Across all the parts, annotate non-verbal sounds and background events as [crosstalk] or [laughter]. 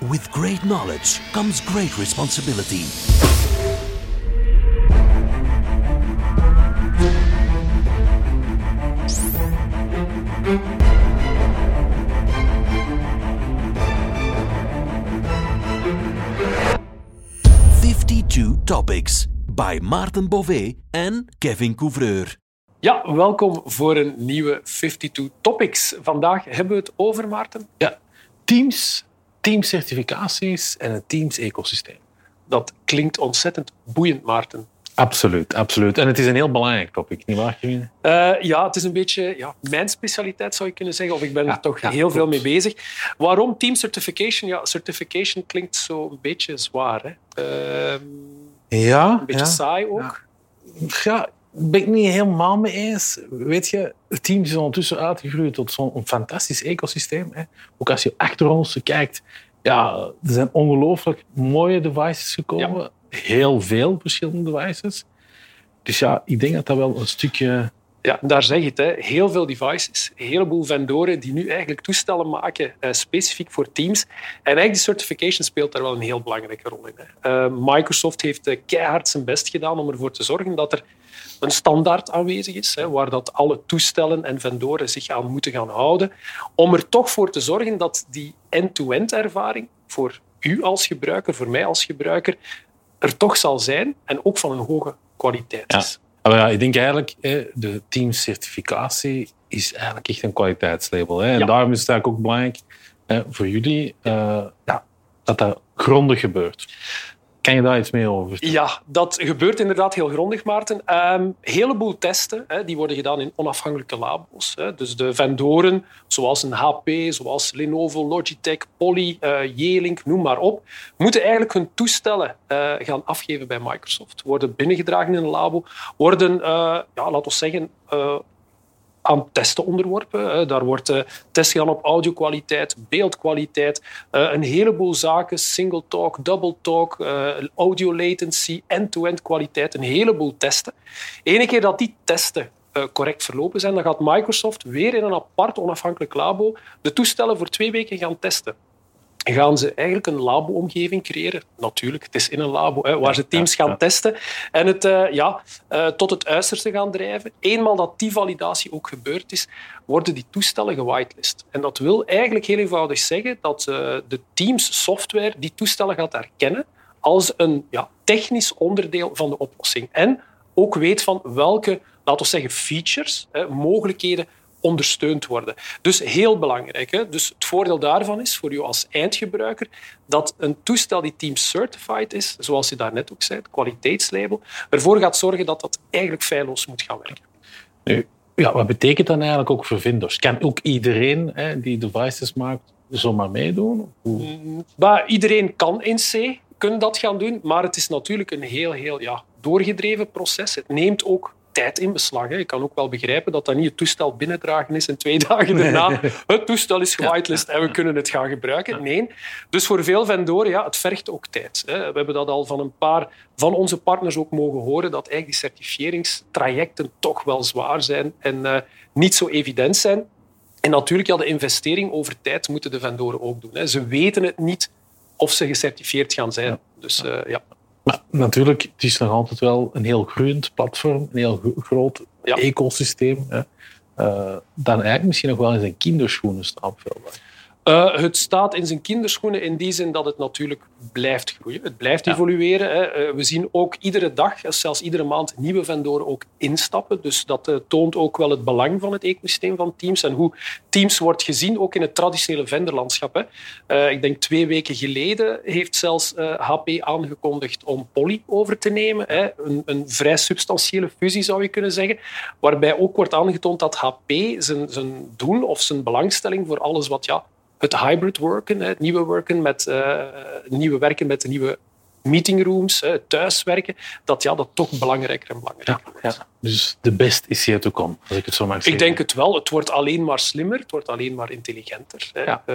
With great knowledge comes great responsibility. Fifty-two topics by Maarten Bové en Kevin Couvreur. Ja, welkom voor een nieuwe 52 Topics. Vandaag hebben we het over, Maarten. Ja, teams, teamcertificaties en het teams-ecosysteem. Dat klinkt ontzettend boeiend, Maarten. Absoluut, absoluut. En het is een heel belangrijk topic, nietwaar, Kevin? Uh, ja, het is een beetje ja, mijn specialiteit, zou je kunnen zeggen. Of ik ben Ja, er toch ja, heel veel mee bezig. Waarom team certification? Ja, certification klinkt zo een beetje zwaar. Hè? Ehm, Ja, een beetje saai ook. Ja, ben ik niet helemaal mee eens. Weet je, het team is ondertussen uitgegroeid tot zo'n fantastisch ecosysteem. Hè. Ook als je achter ons kijkt, ja, er zijn ongelooflijk mooie devices gekomen. Heel veel verschillende devices. Dus ja, ik denk dat dat wel een stukje... Ja, daar zeg je het. Hè. Heel veel devices, een heleboel vendoren die nu eigenlijk toestellen maken eh, specifiek voor teams. En eigenlijk die certification speelt daar wel een heel belangrijke rol in. Hè. Eh, Microsoft heeft eh, keihard zijn best gedaan om ervoor te zorgen dat er een standaard aanwezig is, hè, waar dat alle toestellen en vendoren zich aan moeten gaan houden, om er toch voor te zorgen dat die end-to-end ervaring voor u als gebruiker, voor mij als gebruiker, er toch zal zijn en ook van een hoge kwaliteit Ja. Maar ja, ik denk eigenlijk, de teamcertificatie is eigenlijk echt een kwaliteitslabel. Hè. En Ja. daarom is het eigenlijk ook belangrijk voor jullie eh, ja, dat dat grondig gebeurt. Kan je daar iets meer over? Ja, dat gebeurt inderdaad heel grondig, Maarten. Een heleboel testen hè, die worden gedaan in onafhankelijke labo's. Hè. Dus de vendoren, zoals een HP, zoals Lenovo, Logitech, Poly, eh Yeelink, noem maar op, moeten eigenlijk hun toestellen eh, gaan afgeven bij Microsoft. Worden binnengedragen in een labo, worden, eh, ja, laten we zeggen, aan testen onderworpen. hè. Daar wordt eh, test gedaan op audiokwaliteit, beeldkwaliteit, eh, een heleboel zaken, single talk, double talk, eh, audio latency, end-to-end kwaliteit, een heleboel testen. Ene keer dat die testen eh, correct verlopen zijn, dan gaat Microsoft weer in een apart onafhankelijk labo de toestellen voor twee weken gaan testen. Gaan ze eigenlijk een labo-omgeving creëren? Natuurlijk, het is in een labo hè, waar ze teams gaan testen en het eh, ja, eh, tot het uiterste gaan drijven. Eenmaal dat die validatie ook gebeurd is, worden die toestellen gewitelist. En dat wil eigenlijk heel eenvoudig zeggen dat eh, de Teams software die toestellen gaat herkennen als een ja, technisch onderdeel van de oplossing. En ook weet van welke, laten we zeggen, features, hè, mogelijkheden ondersteund worden. Dus heel belangrijk. Hè? Dus het voordeel daarvan is voor jou als eindgebruiker dat een toestel die Team Certified is, zoals je daarnet ook zei, het kwaliteitslabel, ervoor gaat zorgen dat dat eigenlijk feilloos moet gaan werken. Nu, ja, wat betekent dat eigenlijk ook voor vendors? Kan ook iedereen hè, die devices maakt zomaar meedoen? Hoe- Maar iedereen kan in C kunnen dat gaan doen, maar het is natuurlijk een heel, heel ja, doorgedreven proces. Het neemt ook tijd in beslag. Hè. Je kan ook wel begrijpen dat dat niet het toestel binnendragen is en twee [laughs] dagen daarna het toestel is gewitelist en we kunnen het gaan gebruiken. Nee. Dus voor veel vendoren, ja, het vergt ook tijd. Hè. We hebben dat al van een paar van onze partners ook mogen horen, dat eigenlijk die certificeringstrajecten toch wel zwaar zijn en eh, niet zo evident zijn. En natuurlijk, ja, de investering over tijd moeten de vendoren ook doen. Hè. Ze weten het niet of ze gecertificeerd gaan zijn. Dus eh, ja. Natuurlijk, het is nog altijd wel een heel groeiend platform, een heel gro- groot Ja. ecosysteem. Hè. Eh, dan eigenlijk misschien nog wel in zijn kinderschoenen staat. Eh, het staat in zijn kinderschoenen in die zin dat het natuurlijk blijft groeien. Het blijft Ja. evolueren. Hè. Eh, we zien ook iedere dag, zelfs iedere maand, nieuwe vendoren ook instappen. Dus dat eh, toont ook wel het belang van het ecosysteem van Teams en hoe Teams wordt gezien, ook in het traditionele vendorlandschap. Hè. Ik denk twee weken geleden heeft zelfs HP aangekondigd om Poly over te nemen. Hè. Een, een vrij substantiële fusie zou je kunnen zeggen. Waarbij ook wordt aangetoond dat HP zijn, zijn doel of zijn belangstelling voor alles wat ja, het hybrid werken, het nieuwe werken met, eh, nieuwe werken met de nieuwe meetingrooms, thuiswerken, dat ja, dat toch belangrijker en belangrijker wordt. Ja. Dus de best is here to come, als ik het zo mag zeggen. Ik denk het wel. Het wordt alleen maar slimmer, het wordt alleen maar intelligenter. Hè. Ja. Eh,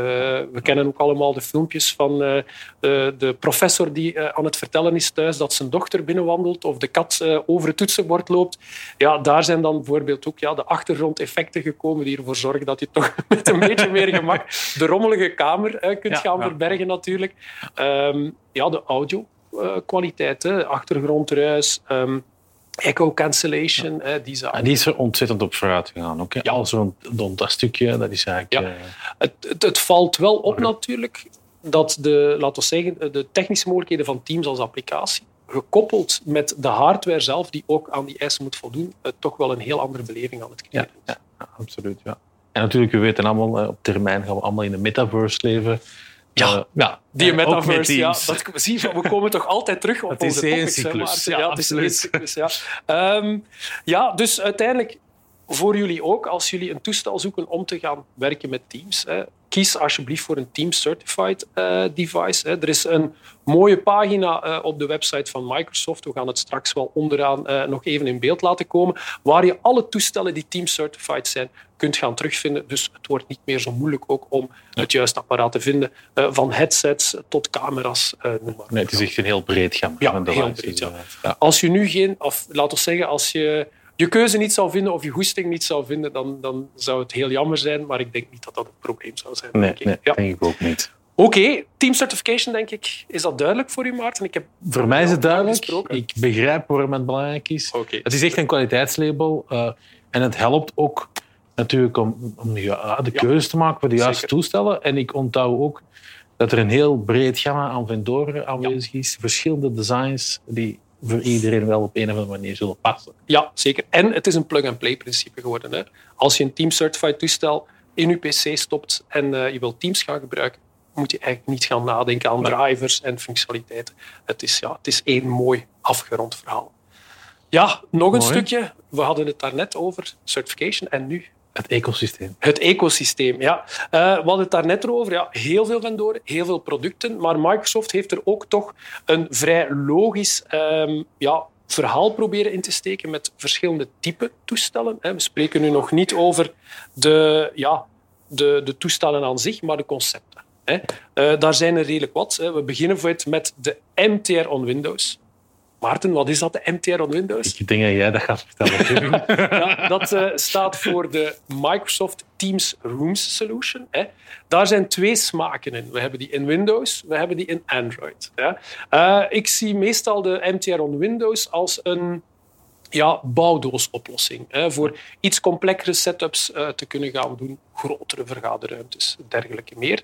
we kennen ook allemaal de filmpjes van eh, de, de professor die eh, aan het vertellen is thuis dat zijn dochter binnenwandelt of de kat eh, over het toetsenbord loopt. Ja, daar zijn dan bijvoorbeeld ook ja, de achtergrondeffecten gekomen die ervoor zorgen dat je toch [laughs] met een beetje meer gemak de rommelige kamer eh, kunt Ja, gaan ja. verbergen natuurlijk. Ehm, ja, de audio eh, kwaliteit, hè. achtergrondruis, ehm, echo cancellation, hè, die zaken. En die is er ontzettend op vooruit gegaan. Ook, hè. Ja. Al zo'n rond dat stukje, dat is eigenlijk... Ja. eh, Het, het, het valt wel op natuurlijk dat de, laten we zeggen, de technische mogelijkheden van Teams als applicatie, gekoppeld met de hardware zelf, die ook aan die eisen moet voldoen, eh, toch wel een heel andere beleving aan het creëren. ja, ja, absoluut. Ja. En natuurlijk, we weten allemaal, eh, op termijn gaan we allemaal in de metaverse leven. Ja. Eh, ja. Die En metaverse, ja, dat, zie je, we komen toch altijd terug op is onze topics. hè? Ja, ja, het is één absoluut. cyclus, ja. Ehm, ja, dus uiteindelijk voor jullie ook, als jullie een toestel zoeken om te gaan werken met Teams, hè, kies alsjeblieft voor een Teams Certified eh, device. Hè. Er is een mooie pagina eh, op de website van Microsoft. We gaan het straks wel onderaan eh, nog even in beeld laten komen, waar je alle toestellen die Teams Certified zijn kunt gaan terugvinden. Dus het wordt niet meer zo moeilijk ook om het juiste apparaat te vinden, van headsets tot camera's, noem maar. Nee, het is echt een heel breed gamma. Ja, heel breed, ja. Als je nu geen, of laten we zeggen, als je je keuze niet zou vinden of je goesting niet zou vinden, dan, dan zou het heel jammer zijn. Maar ik denk niet dat dat een probleem zou zijn. Nee, denk ik. nee Ja. denk ik ook niet. Oké, team certification, denk ik. Is dat duidelijk voor u, Maarten? Ik heb... Voor mij is het duidelijk. gesproken. Ik begrijp waarom het belangrijk is. Oké. Het is echt een kwaliteitslabel. eh, en het helpt ook natuurlijk om, om ja, de Ja. keuze te maken voor de juiste Zeker. toestellen. En ik onthoud ook dat er een heel breed gamma aan vendoren aanwezig is. Verschillende designs die voor iedereen wel op een of andere manier zullen passen. Ja, zeker. En het is een plug-and-play principe geworden. Hè. Als je een team certified toestel in je pc stopt en eh, je wilt Teams gaan gebruiken, moet je eigenlijk niet gaan nadenken aan drivers en functionaliteiten. Het is, ja, het is één mooi afgerond verhaal. Ja, nog een Mooi. stukje. We hadden het daarnet over certification en nu Het ecosysteem. het ecosysteem, ja. Eh, we hadden het daarnet over. Ja, heel veel vendoren, heel veel producten. Maar Microsoft heeft er ook toch een vrij logisch ehm, ja, verhaal proberen in te steken met verschillende type toestellen. We spreken nu nog niet over de, ja, de, de toestellen aan zich, maar de concepten. Eh, daar zijn er redelijk wat. We beginnen met de MTR on Windows. Maarten, wat is dat, de MTR on Windows? Ik denk dat jij dat gaat vertellen. [laughs] Ja, dat eh, staat voor de Microsoft Teams Rooms Solution. Hè. Daar zijn twee smaken in. We hebben die in Windows, we hebben die in Android. Eh, ik zie meestal de MTR on Windows als een ja, bouwdoosoplossing. Hè, voor iets complexere setups eh, te kunnen gaan doen, grotere vergaderruimtes, dergelijke meer.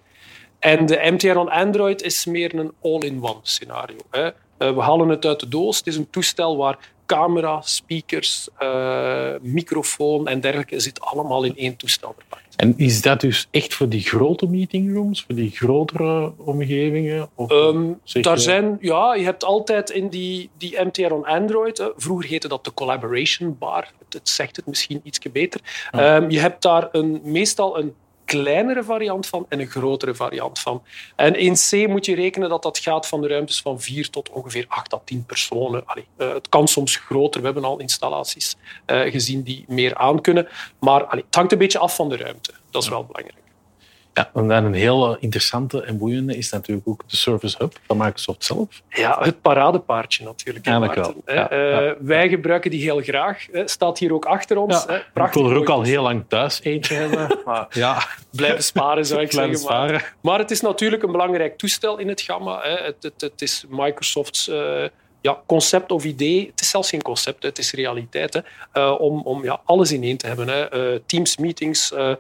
En de MTR on Android is meer een all-in-one scenario. Hè. Eh, we halen het uit de doos. Het is een toestel waar camera, speakers, eh, microfoon en dergelijke zit allemaal in één toestel verpakt. En is dat dus echt voor die grote meetingrooms, voor die grotere omgevingen? Of Ehm, zeg daar je- zijn, ja, je hebt altijd in die, die MTR on Android, hè, vroeger heette dat de Collaboration Bar, het, het zegt het misschien iets beter. Ehm, je hebt daar een, meestal een kleinere variant van en een grotere variant van. En in C moet je rekenen dat dat gaat van de ruimtes van 4 tot ongeveer 8 à 10 personen. Allee, eh, het kan soms groter. We hebben al installaties eh, gezien die meer aankunnen. Maar allee, het hangt een beetje af van de ruimte. Dat is wel belangrijk. Ja, en dan een heel eh, interessante en boeiende is natuurlijk ook de Service Hub van Microsoft zelf. Ja, het paradepaardje natuurlijk. Eigenlijk wel, ja, eh, ja. Wij gebruiken die heel graag. hè. Staat hier ook achter ons. hè. ik Prachtig wil er ook al heel lang thuis eentje hebben. [laughs] Maar [laughs] ja, blijven sparen, zou ik [laughs] Blijven zeggen. Maar, sparen. maar het is natuurlijk een belangrijk toestel in het gamma. Hè. Het, het, het is Microsoft's eh, ja, concept of idee. Het is zelfs geen concept, het is realiteit. Hè. Eh, om om ja, alles in één te hebben. Hè. Eh, Teams meetings, eh,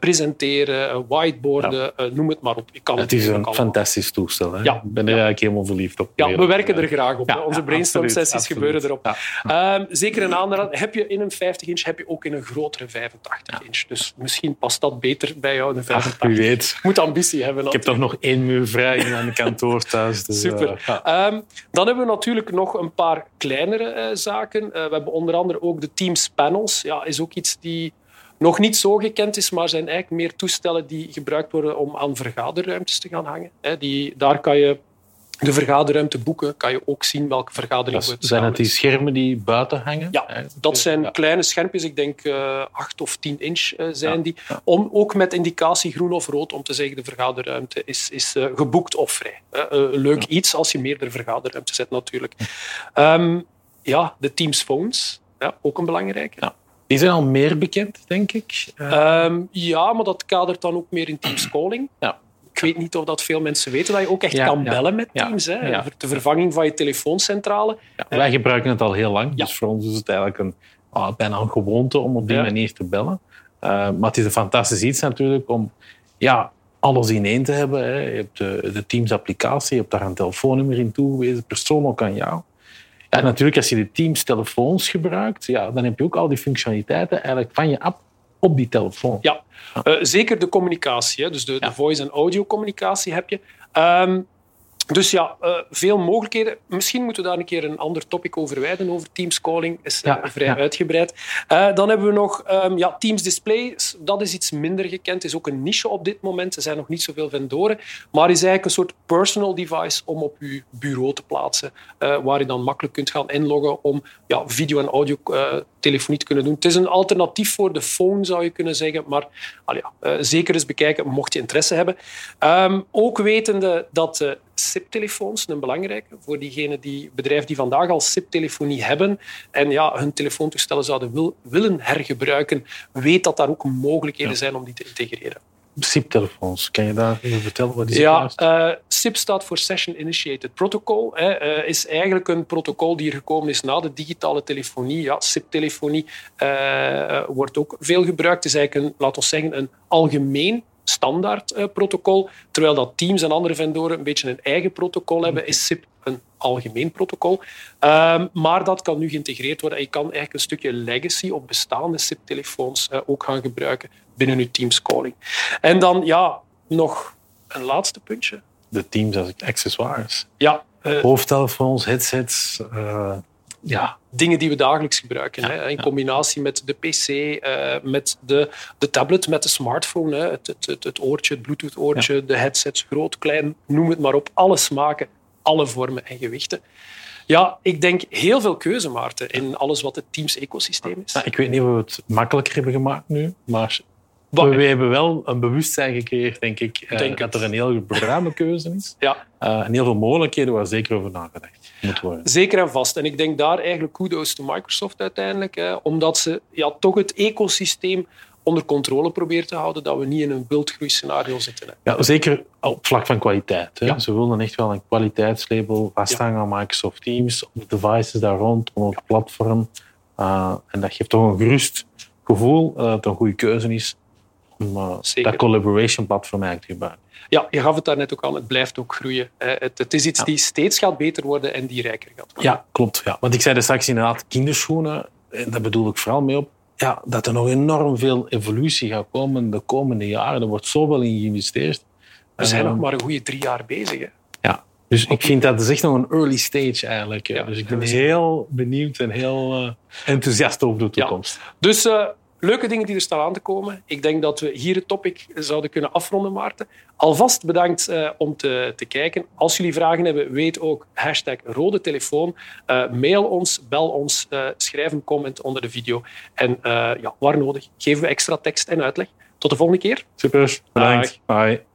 presenteren, whiteboarden, noem het maar op. Ik kan het is een fantastisch toestel. Hè? Ja. Ik ben er eigenlijk helemaal verliefd op. Ja, we werken er graag op. Hè. Onze ja, brainstorm absoluut, sessies absoluut. gebeuren erop. Ja. Ehm, zeker een aanrader. Heb je in een 50 inch, heb je ook in een grotere 85 inch. Dus misschien past dat beter bij jou, een 85 Wie weet. Moet ambitie hebben. Ik heb toch nog één muur vrij in mijn kantoor thuis. Dus, [laughs] Super. eh. Ehm, dan hebben we natuurlijk nog een paar kleinere eh, zaken. Eh, we hebben onder andere ook de Teams panels. Ja, is ook iets die nog niet zo gekend is, maar zijn eigenlijk meer toestellen die gebruikt worden om aan vergaderruimtes te gaan hangen. Die, daar kan je de vergaderruimte boeken kan je ook zien welke vergadering we zijn het die schermen die buiten hangen? Ja, dat zijn Ja. kleine schermpjes, ik denk eh 8 of 10 inch eh, zijn Ja, die. Om, ook met indicatie groen of rood om te zeggen de vergaderruimte is, is eh, geboekt of vrij. Leuk iets als je meerdere vergaderruimtes zet natuurlijk. Ehm, ja, de Teams phones, ja, ook een belangrijke. Die zijn al meer bekend, denk ik. Eh, Ehm, ja, maar dat kadert dan ook meer in Teams [clears throat] calling. ja. Ik weet niet of dat veel mensen weten, dat je ook echt Ja, kan bellen met Teams. Hè. De vervanging van je telefooncentrale. Ja, wij gebruiken het al heel lang, dus voor ons is het eigenlijk een, ah, bijna een gewoonte om op die manier te bellen. Eh, maar het is een fantastisch iets natuurlijk om ja, alles in één te hebben. Hè. Je hebt de, de Teams-applicatie, je hebt daar een telefoonnummer in toegewezen, persoonlijk aan jou. Ja, en natuurlijk, als je de Teams-telefoons gebruikt, ja, dan heb je ook al die functionaliteiten eigenlijk van je app op die telefoon. Ja, eh, zeker de communicatie. Hè. Dus de, de voice- en audio-communicatie heb je. Ehm, dus ja, eh, veel mogelijkheden. Misschien moeten we daar een keer een ander topic over wijden, over Teams calling. is eh, Ja, vrij ja. uitgebreid. Eh, dan hebben we nog ehm, ja, Teams Display. Dat is iets minder gekend. is ook een niche op dit moment. Er zijn nog niet zoveel vendoren. Maar is eigenlijk een soort personal device om op je bureau te plaatsen. waar je dan makkelijk kunt gaan inloggen om ja, video- en audio-telefonie te kunnen doen. Het is een alternatief voor de phone, zou je kunnen zeggen. Maar ja, zeker eens bekijken, mocht je interesse hebben. Ehm, ook wetende dat SIP-telefoons, een belangrijke, voor diegenen die bedrijven die vandaag al SIP-telefonie hebben en ja, hun telefoontoestellen zouden wil- willen hergebruiken, weet dat daar ook mogelijkheden Ja. zijn om die te integreren. SIP-telefoons, kan je daar even vertellen wat is Ja, eh, SIP staat voor Session Initiated Protocol. Hè, eh, is eigenlijk een protocol die er gekomen is na de digitale telefonie. Ja, SIP-telefonie eh, wordt ook veel gebruikt. Het is eigenlijk een, laten we zeggen, een algemeen standaard eh, protocol. Terwijl dat Teams en andere vendoren een beetje een eigen protocol hebben, is SIP een algemeen protocol. Ehm, maar dat kan nu geïntegreerd worden. En je kan eigenlijk een stukje legacy op bestaande SIP-telefoons eh, ook gaan gebruiken binnen je Teams calling. En dan ja, nog een laatste puntje. De Teams als accessoires. Ja, eh, Hoofdtelefoons, headsets, ja, dingen die we dagelijks gebruiken. hè, in combinatie met de PC, eh, met de, de tablet, met de smartphone. Hè, het, het, het, het oortje, het Bluetooth-oortje, de headsets, groot, klein, noem het maar op. Alle smaken, alle vormen en gewichten. Ja, ik denk heel veel keuze, Maarten, in alles wat het Teams-ecosysteem is. Nou, ik weet niet of we het makkelijker hebben gemaakt nu, maar Wat- we, hebben wel een bewustzijn gecreëerd, denk ik, eh, Denk dat het. er een heel ruime keuze is. [laughs] Ja, Eh, en heel veel mogelijkheden waar zeker over nagedacht moet worden. Zeker en vast. En ik denk daar eigenlijk kudos to Microsoft uiteindelijk. Hè, omdat ze ja, toch het ecosysteem onder controle proberen te houden, dat we niet in een wildgroeiscenario zitten. Hè. Ja, zeker op vlak van kwaliteit. Hè. Ja. Ze wilden echt wel een kwaliteitslabel vasthangen aan Microsoft Teams, op de devices daar rond, op het platform. Eh, en dat geeft toch een gerust gevoel dat het een goede keuze is om eh, dat collaboration platform eigenlijk te gebruiken. Ja, je gaf het daarnet ook aan, het blijft ook groeien. hè. Het, het is iets die steeds gaat beter worden en die rijker gaat worden. Ja, klopt. Ja. Want ik zei er straks inderdaad kinderschoenen, en daar bedoel ik vooral mee op, ja, dat er nog enorm veel evolutie gaat komen de komende jaren. Er wordt zoveel in geïnvesteerd. We zijn Eh, nog maar een goede drie jaar bezig. Hè. Ja, dus ik vind dat is echt nog een early stage eigenlijk. Ja, dus ik en ben heel benieuwd en heel eh, enthousiast over de Ja. toekomst. Dus eh, leuke dingen die er staan aan te komen. Ik denk dat we hier het topic zouden kunnen afronden, Maarten. Alvast bedankt eh, om te, te kijken. Als jullie vragen hebben, weet ook hashtag rode telefoon. Eh, mail ons, bel ons, eh, schrijf een comment onder de video. En eh, ja, waar nodig, geven we extra tekst en uitleg. Tot de volgende keer. Super, bedankt. Bye.